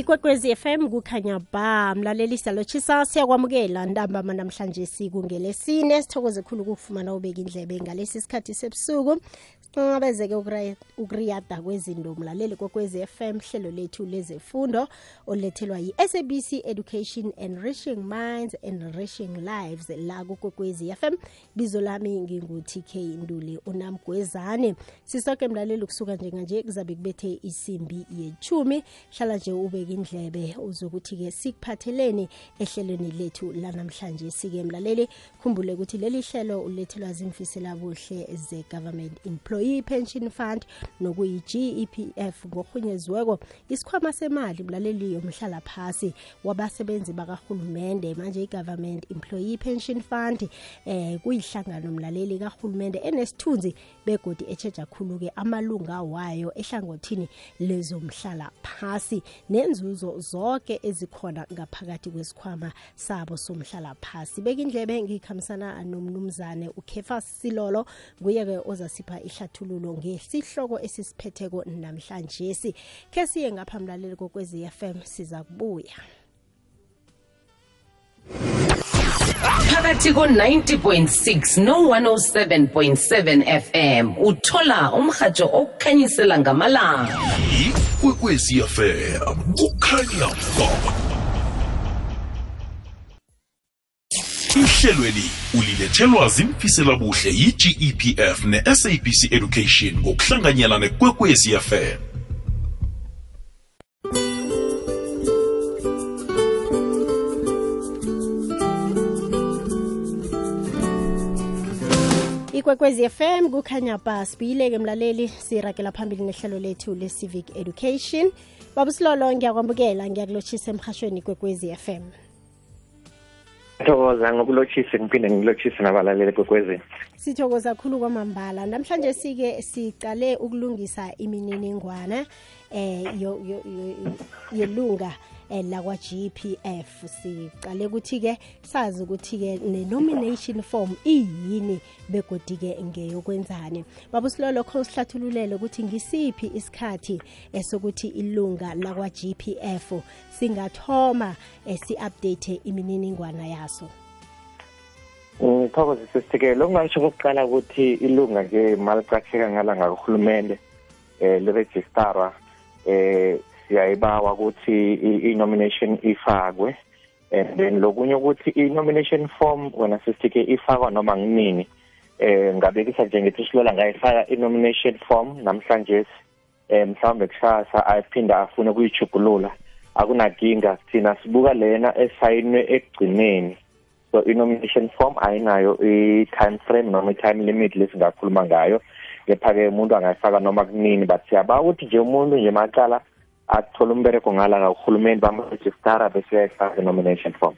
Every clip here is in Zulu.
ikwekwezi FM kukhanya ba mlaleli siyalotshisa siyakwamukela ntambama namhlanje sikungelesine. Sithokoze khulu ukufumana ubeka indlebe ngalesi sikhathi sebusuku. Sinqabezeke ukuriyada kwezinto mlaleli kokwezi FM hlelo lethu lezefundo olethelwa yi-sabc education enriching minds enriching lives la kukokwezi FM bizo lami ngingu-tk nduli unamgwezane. Sisoke mlaleli kusuka njenganje kuzabe kubethe isimbi yechumi hlala nje ubeka indlebe uzokuthi-ke sikuphatheleni ehlelweni lethu lanamhlanje. Sike mlaleli khumbule ukuthi leli hlelo ulethelwa zimfisela buhle ze-government employee pension fund nokuyi-gepf ngorhunyeziweko isikhwama semali mlaleli yomhlala phasi wabasebenzi bakahulumende manje i-government employee pension fund eh kuyihlangano mlaleli kahulumende enesithunzi begodi etsheja khulu-ke amalunga wayo ehlangothini lezomhlala phasi nenzuzo zonke ezikhona ngaphakathi kwesikhwama sabo somhlala phasi beka indlebe ngikhambisana nomnumzane ukhefa silolo nguye-ke ozasipha ihlathululo ngesihloko esisiphetheko namhlanje. Si khe siye ngapha mlaleli kokwezi FM siza kubuya. Phakathi ko-90.6 no-107.7 fm uthola umrhatsho okukhanyisela ngamalanga. Ikwekwezi fm kukhanya ba ihlelweli ulilethelwa zimfisela buhle yi-gepf ne-sabc education ngokuhlanganyela nekwekwezi fm ikwekwezi fm kukhanya ba sibiyile-ke mlaleli sirakela phambili nehlelo lethu le-civic education. Babusilolo ngiyakwamukela ngiyakulotshisa emhashweni ikwekwezi fm thokoza ngokulotshise ngiphinde ngilotshise nabalaleli kwekwezini sithokoza khulu kwamambala. Namhlanje sike sicale ukulungisa imininingwana eh yelunga lakwa GPF sicale ukuthi ke sazi ukuthi ke ne-nomination form iyini begodi ke ngeyokwenzani babusilolo kho sihlathululele ukuthi ngisiphi isikhathi esokuthi ilunga lakwa GPF singathoma eh, si-update imininingwana yaso? Ngithokoze sesithekelo okungasho kokuqala ukuthi ilunga ke maliqatheka ngala ngakuhulumende eh liregisterwa eh siyayibawa ukuthi i-nomination ifakwe. And then lokunye ukuthi i-nomination form wena sesithike ifakwa noma nginini eh ngabekisa nje ngithi silola ngayifaka i-nomination form namhlanje eh mhlawumbe kusasa ayiphinda afune kuyijugulula akunakinga thina sibuka lena esayinwe ekugcineni. So i-nomination form ayinayo i-time frame noma i-time limit lesingakhuluma ngayo. Kepha-ke umuntu angayifaka noma kunini but siyaba ukuthi nje umuntu nje macala athole umbereko ngala uhulumeni bamrejistara bese uyayifaka i-nomination form.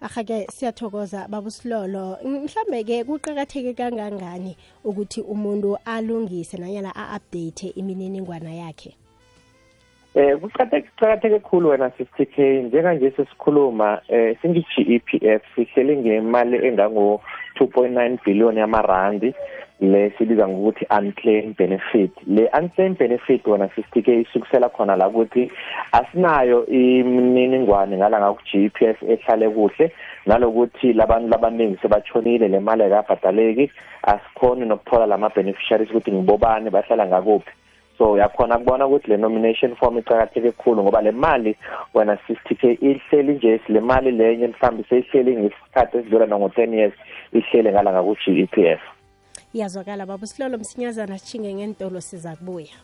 Ahake siyathokoza babusilolo mhlambe-ke kuqakatheke kangangani ukuthi umuntu alungise nanyana a-update imininingwana yakhe Eh kuqakatheke kakhulu wena CCK njenganje sesikhuluma eh singi-GEPF sihleli ngemali engango 2.9 billion yamarandi. Le sibiza ngokuthi unclaimed benefit. Le unclaimed benefit wona CCK isukusela khona la ukuthi asinayo imininingwane ngala ngaku-GEPF ehlale kuhle nalokuthi labantu labaningi sebachonile le mali ayikabhadaleki asikhoni nokuthola lama beneficiaries ukuthi ngibobani bahlala ngakuphi. So uyakhona kubona ukuthi le nomination form iqakatheke kakhulu ngoba le mali wena CCTK ihleli nje le mali lenye mhlawumbe seyihleli ngesikhathi esidlula nango-10 years ihlele ngala ngaku-GEPF iyazwakala babusilolo msinyazana sitshinge ngentolo siza kubuya.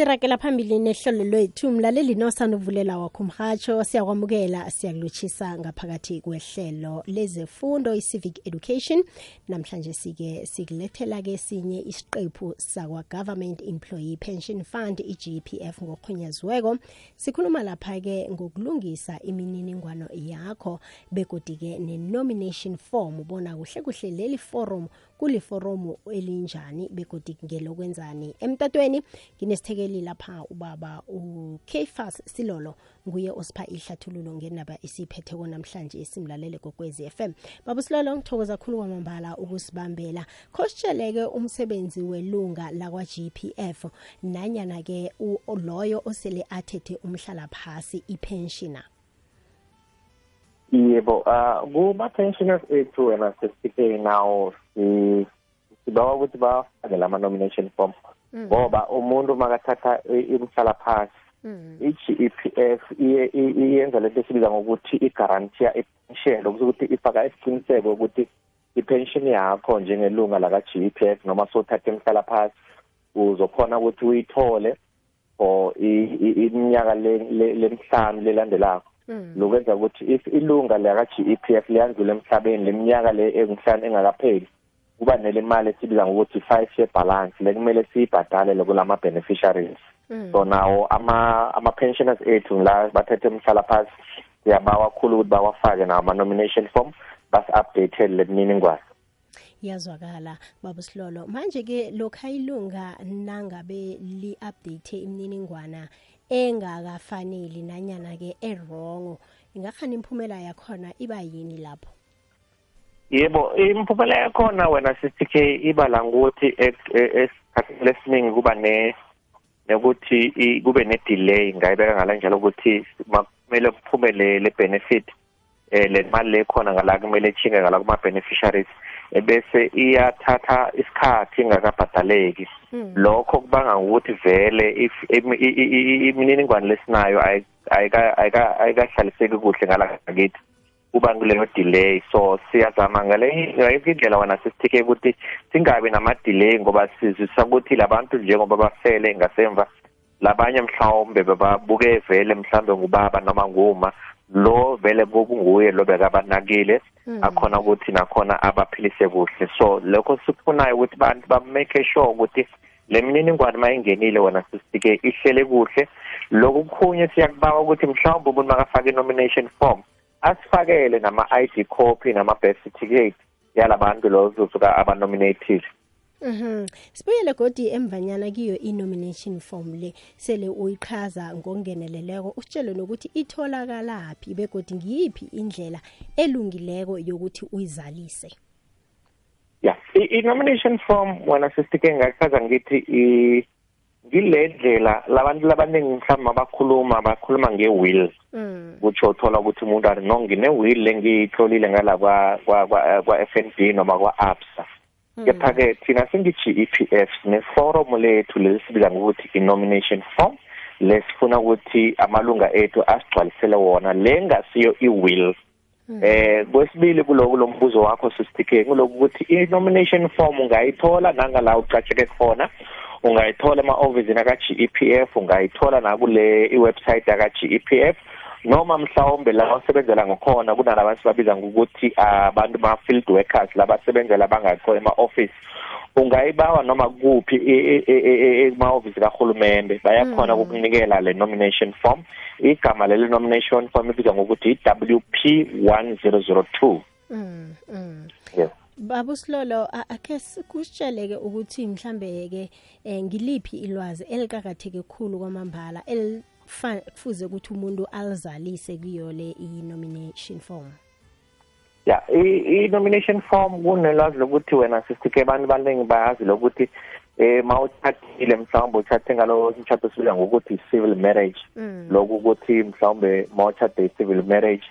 Sirakela phambili nehlelo lwethu. Mlaleli nosanovulela wakho mhatsho siyakwamukela siyakulotshisa ngaphakathi kwehlelo lezefundo i-civic education. Namhlanje sike sikulethela-ke sinye isiqephu sakwa-government employee pension fund i-gpf ngorhunyaziweko sikhuluma lapha-ke ngokulungisa imininingwano yakho begodi-ke ne-nomination form bona kuhle kuhle leli forum kuliforomu elinjani begodi ngelokwenzani? Emtatweni nginesithekeli lapha ubaba ukefas silolo nguye osipha ihlathululo ngendaba esiyiphetheko namhlanje simlalele kokwezi FM baba silolo ngithokoza kakhulu kwamambala ukusibambela. Khositsheleke umsebenzi welunga lakwa-GPF nanyana-ke loyo osele athethe umhlala phasi ipensioner. Yebo uh kuma-pensioners ethu wena sesifike nawo sibawa ukuthi bafake lama-nomination form. Ngoba umuntu makathatha imhlala phasi i-GEPF iyenza lento esibiza ngokuthi i-guaranteer i-pension okuthi ukuthi ifaka isiqiniseko ukuthi i-pension yakho njengelunga laka-GEPF noma sothatha imhlala phasi uzokhona ukuthi uyithole for iminyaka lemhlanu lelandelako. Lokwenza ukuthi if ilunga laka-GEPF liyandlula emhlabeni leminyaka le engihlanu engakapheli kuba nelemali esibiza ngokuthi five year balance lekumele siyibhadale kulama beneficiaries so nawo ama ama pensioners ethu la bathethe umhlala phasi siyabawa kakhulu ukuthi bawafake nawo ama nomination form basi update lemininingwane iyazwakala baba silolo. Manje ke lokha ilunga nangabe li-update imininingwana engakafaneli nanyana ke errong ingakhani imphumela yakhona iba yini lapho? Yebo imphumela yakhona wena sisike iba la ngokuthi esikhathini lesiningi kuba ne nokuthi kube ne delay ngayibeka ngala njalo ukuthi kumele kuphume le benefit eh le mali lekhona ngala kumele echinge ngala kuma beneficiaries ebese iyathatha isikhathi ingakabhadaleki. Lokho kubanga ukuthi vele if imininingwane lesinayo ayikahlaliseki kuhle ngala ngakithi. Kuba kuleyo delay so siyazama ngale indlela wena sisithike ukuthi singabi nama-delay ngoba sizisa ukuthi labantu njengoba bafele ngasemva labanye mhlawumbe bebabuke vele mhlawumbe ngubaba noma nguma. Lo vele kunguye lo bekabanakile akhona ukuthi nakhona abaphilise kuhle. So lokho sikufunayo ukuthi bantu ba-make sure ukuthi le mininingwane mayingenile wena sisike ihlele kuhle. Lokhu kukhunye siyakubawa ukuthi mhlawumbe umuntu makafake i-nomination form asifakele nama-ID copy nama-birth certificate yalabantu lozosuka abanominated. Mhm. Sibuyele godi emvanyana kiyo i-nomination form le sele uyichaza ngokungeneleleko usitshele nokuthi itholakalapi begodi ngiyiphi indlela elungileko yokuthi uyizalise. Yeah, i-nomination form wena sisike ngachaza ngithi ngile ndlela labantu labaningi mhlawumbe abakhuluma bakhuluma nge-will Mm. kutsho uthola ukuthi umuntu athi no ngine-will lengiyihlolile ngala kwa-FNB noma kwa-ABSA kepha-ke thina singi-GEPF sineforomu lethu lesibiza ngokuthi i-nomination form lesifuna ukuthi amalunga ethu asigcwalisele wona le ngasiyo i-will eh kwesibili kuloku lo mbuzo wakho sisithike kuloku ukuthi i-nomination form ungayithola nangala ucatsheke khona ungayithola ema-ofisini aka-GEPF ungayithola nakule iwebsite yaka-GEPF noma mhlawumbe la osebenzela ngakhona kunalaba sibabiza ngokuthi abantu ma-field workers labasebenzela bangakho ema-office ungayibawa noma kuphi ema-ofisi kahulumende bayakhona ukukunikela le nomination form igama leli nomination form ibizwa ngokuthi i-WP 1002 Mm. Mm. yes Baba Silolo akhe kusitsheleke ukuthi mhlambe ke ngiliphi ilwazi elikakatheke kakhulu kwamambala elifuze ukuthi umuntu alizalise kuyo le i-nomination form. ya i-nomination form kunelwazi lokuthi wena sisike abantu baningi bayazi lokuthi eh mawuthathile mhlawumbe uthathe ngalo mshado sibiza ngokuthi civil marriage. Lokhu ukuthi mhlawumbe mawuthathe civil marriage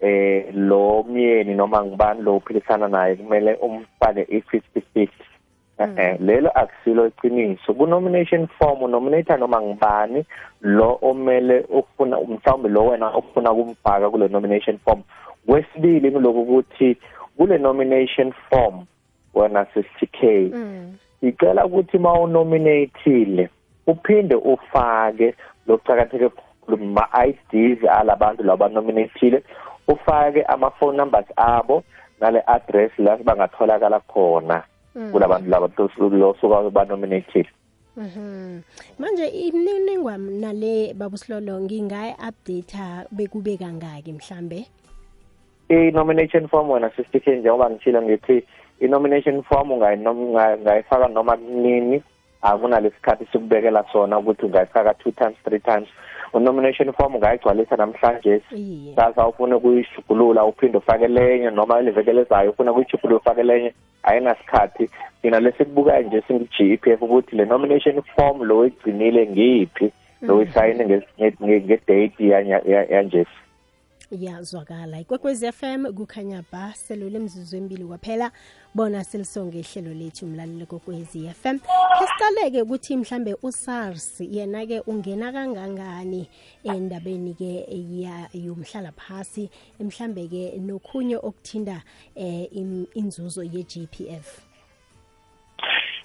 eh lo myeni noma ngubani lo uphilisana naye kumele umfake i-50 50 lelo akusilo iqiniso. Ku-nomination form unominator noma ngibani lo omele ufuna mhlawumbe lo wena ofuna ukumfaka kule nomination form. Kwesibili kuloku ukuthi kule nomination form wena sisitk icela ukuthi ma unominatile uphinde ufake lokucakatheke kakhulu ma-IDs alabantu laba nominatile ufake ama-phone numbers abo nale address la bangatholakala khona. Kulabantu laba losuka banominated Mhm. Manje imininingwane nale babusilolo ngingayi update bekube kangaki mhlambe? i-nomination form wena sisitike njengoba ngitshilo ngithi i-nomination form ungayinom- unga- ungayifaka noma kunini akunalesikhathi sikubekela sona ukuthi ungayifaka two times three times u-nomination form ungayigcwalisa namhlanje. Iye. Sasa ufuna ukuyishugulula uphinde ufake lenye noma ilevekele ezayo ufuna ukuyijugulula ufake lenye ayinasikhathi. Thina lesikubukayo nje singu-g e p f ukuthi le nomination form lo oyigcinile ngiyiphi? Lo oyisayine nge- nge- nge- ngedate yanya- ya- yanjesi. Iyazwakala ikwekwezi fm kukhanya ba selule mzuzu emibili kwaphela. Bona selisonge ihlelo lethu umlaleli kokwezi fm khe siqaleke ukuthi mhlambe usars yena-ke ungena kangangani endabeni-ke ya- yomhlala phasi mhlambe-ke nokhunye okuthinda um inzuzo ye-g p f?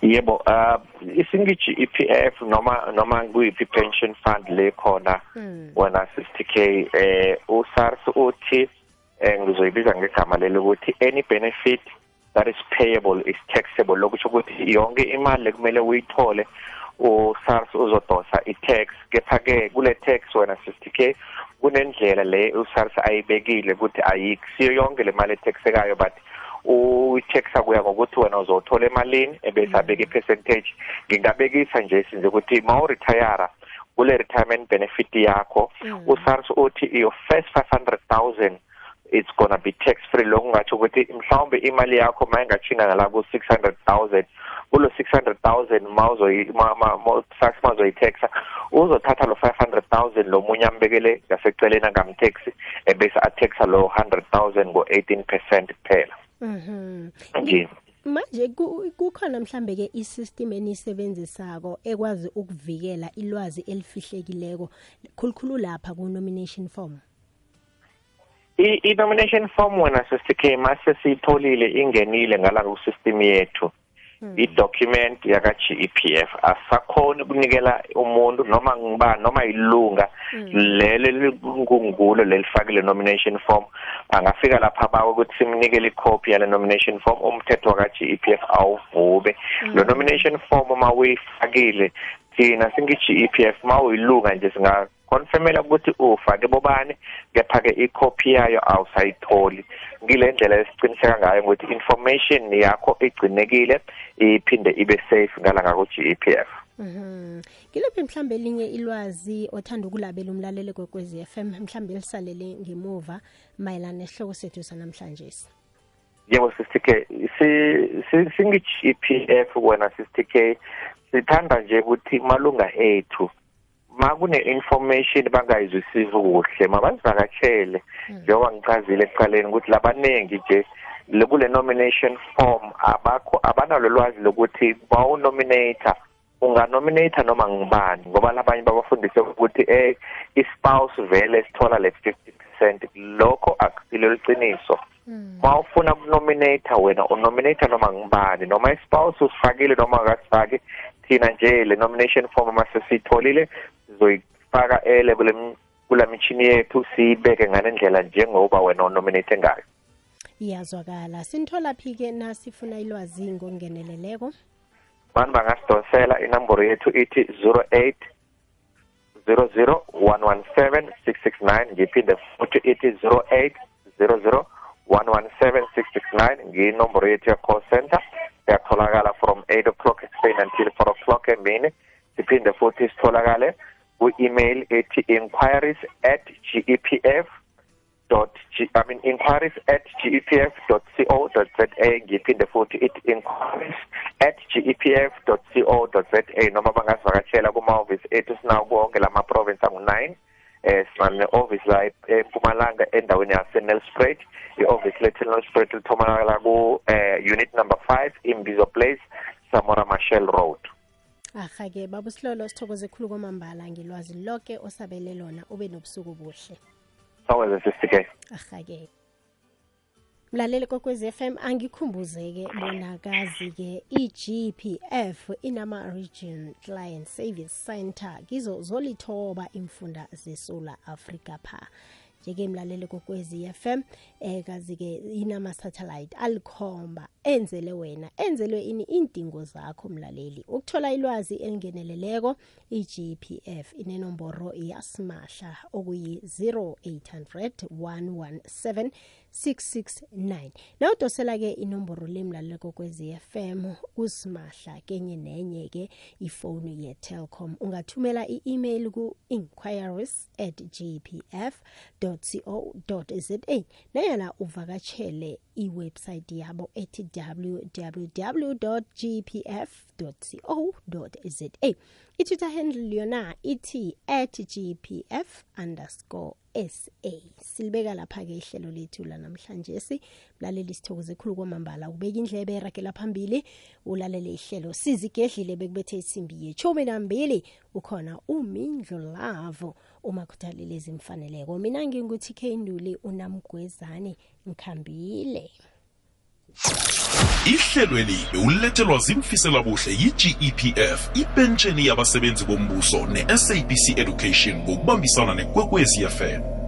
Yebo uh isingi-g e p f noma noma kuyiphi pension fund le khona Mm. wena 60k eh usars uthi eh ngizoyibiza ngegama leli ukuthi any benefit that is payable is taxable lokusho ukuthi yonke imali lekumele uyithole usars uzodosa i-tax kepha-ke kule tax wena 60k kunendlela le usars ayibekile ukuthi ayikusiyo yonke le mali etaxekayo but uyitaxa kuya ngokuthi wena uzothola emalini ebese abeka i-percentage. Ngingabekisa nje sinje ukuthi ma uretayara kule retirement benefit yakho Mm. usars uthi your first 500000 it's gonna be tax free lokungatsho ukuthi mhlawumbe imali yakho ma ingachinga ngala ku 600000 kulo 600000 ma uzoyi ma ma ma- SARS ma uzoyitaxa uzothatha lo 500000 lo munye ambekele ngaseceleni angamtax ebese ataxa lo 100000 ngo 18% kuphela. Mhm. nje manje ku- kukhona mhlambe ke isystem enisebenzisako ekwazi ukuvikela ilwazi elifihlekileko khulukhulu lapha ku nomination form? I i- nomination form wena sesike mase siyitholile ingenile ngala ku system yethu. I-document yaka GEPF asakhona ukunikela umuntu noma ngibani noma ilunga lele likungulo lelifakile nomination form. Angafika lapha bawe ukuthi simnikele icopy yale nomination form umthetho waka GEPF awuvube. Lo nomination form uma uyifakile thina singi-GEPF ma uyilunga nje singa confirmela ukuthi ufake bobani kepha-ke icopy yayo awusayitholi ngile ndlela esiciniseka ngayo ngokuthi information yakho igcinekile iphinde ibe safe ngala ku-g e p f Mhm. Ngiliphi mhlambe elinye ilwazi othanda ukulabela umlaleli kwekwezi FM mhlambe elisalele ngemuva mayelana nesihloko sethu sanamhlanje. yebo sister k singi-g e p f wena k sithanda nje ukuthi malunga ethu ma kune-information bangayizwisisi kuhle mabazivakatshele njengoba ngichazile ekuqaleni ukuthi labaningi nje le- kule nomination form abakho abanalo lwazi lokuthi bawunominator. Unganominator noma ngibani ngoba labanye babafundise ukuthi eh ispouse vele sithola le 50% lokho akusilo liqiniso ma ufuna ukunominata wena unominator noma ngibani noma ispouse usifakile noma akasifaki thina nje le nomination form mase siyitholile sizoyifaka ele kule kula mitshini yethu siyibeke ngalendlela njengoba wena unominate ngayo Iyazwakala. Sinithola phi ke nasifuna ilwazi ngokungeneleleko? mani bangasidonsela inomboro yethu ithi 08 00 117 669 ngiphinde futhi ithi 08 00 117 669 ngiyinomboro yethu ya-call center siyatholakala from 8 o'clock ekuseni until 4 o'clock emini. Siphinde futhi sitholakale ku-email ethi inquiries at gepf dot G, I mean inquiries at gepf.co.za ngiphinde futhi ithi inquiries at gepf.co.za noma bangasivakatshela kuma-office ethu sinawo konke lama province angu-9 eh sinane office la e- eMpumalanga endaweni yaseNelspruit i-office lethu eNelspruit litholakala ku eh unit number 5 Imbizo Place Samora Machel Road Aha ke babusihlolo sithokoze khulu kwamambala ngilwazi lonke osabele lona ube nobusuku buhle. sawenze sisike Aha ke. Mlaleli kokwezi FM angikhumbuzeke bona kazi ke iGPF inama region client service center kizo zolithoba imfunda zeSouth Africa pha. Njeke mlaleli kokwezi FM eh kazi ke inama satellite alikhomba enzele wena enzelwe ini indingo zakho mlaleli. Ukuthola ilwazi elingeneleleko iGPF inenomboro yasimahla okuyi 0800 117 669 nawudosela-ke inomboro lemlaleko kwezi FM kusimahla kenye nenye ke ifoni ye-telcom ungathumela i-email ku-inquiries at gpf co za nayona uvakatshele iwebsayithi yabo ethi www gpf co za itwitter handle yona ithi at gpf underscore sa silibeka lapha-ke ihlelo lethu lanamhlanje. Si mlaleli sithokoze khulu kwamambala. Ubeka indlebe eragela phambili ulalele ihlelo. Sizigedlile bekubethe isimbi yechumi nambili. Ukhona umindlo lavo umakhuthalile ezimfaneleko mina nginguthi k nduli unamgwezane ngikhambile ihlelweli bewulethelwa zimfisela buhle yi-gepf ipentsheni yabasebenzi bombuso ne-sabc education ngokubambisana nekwekwezi fm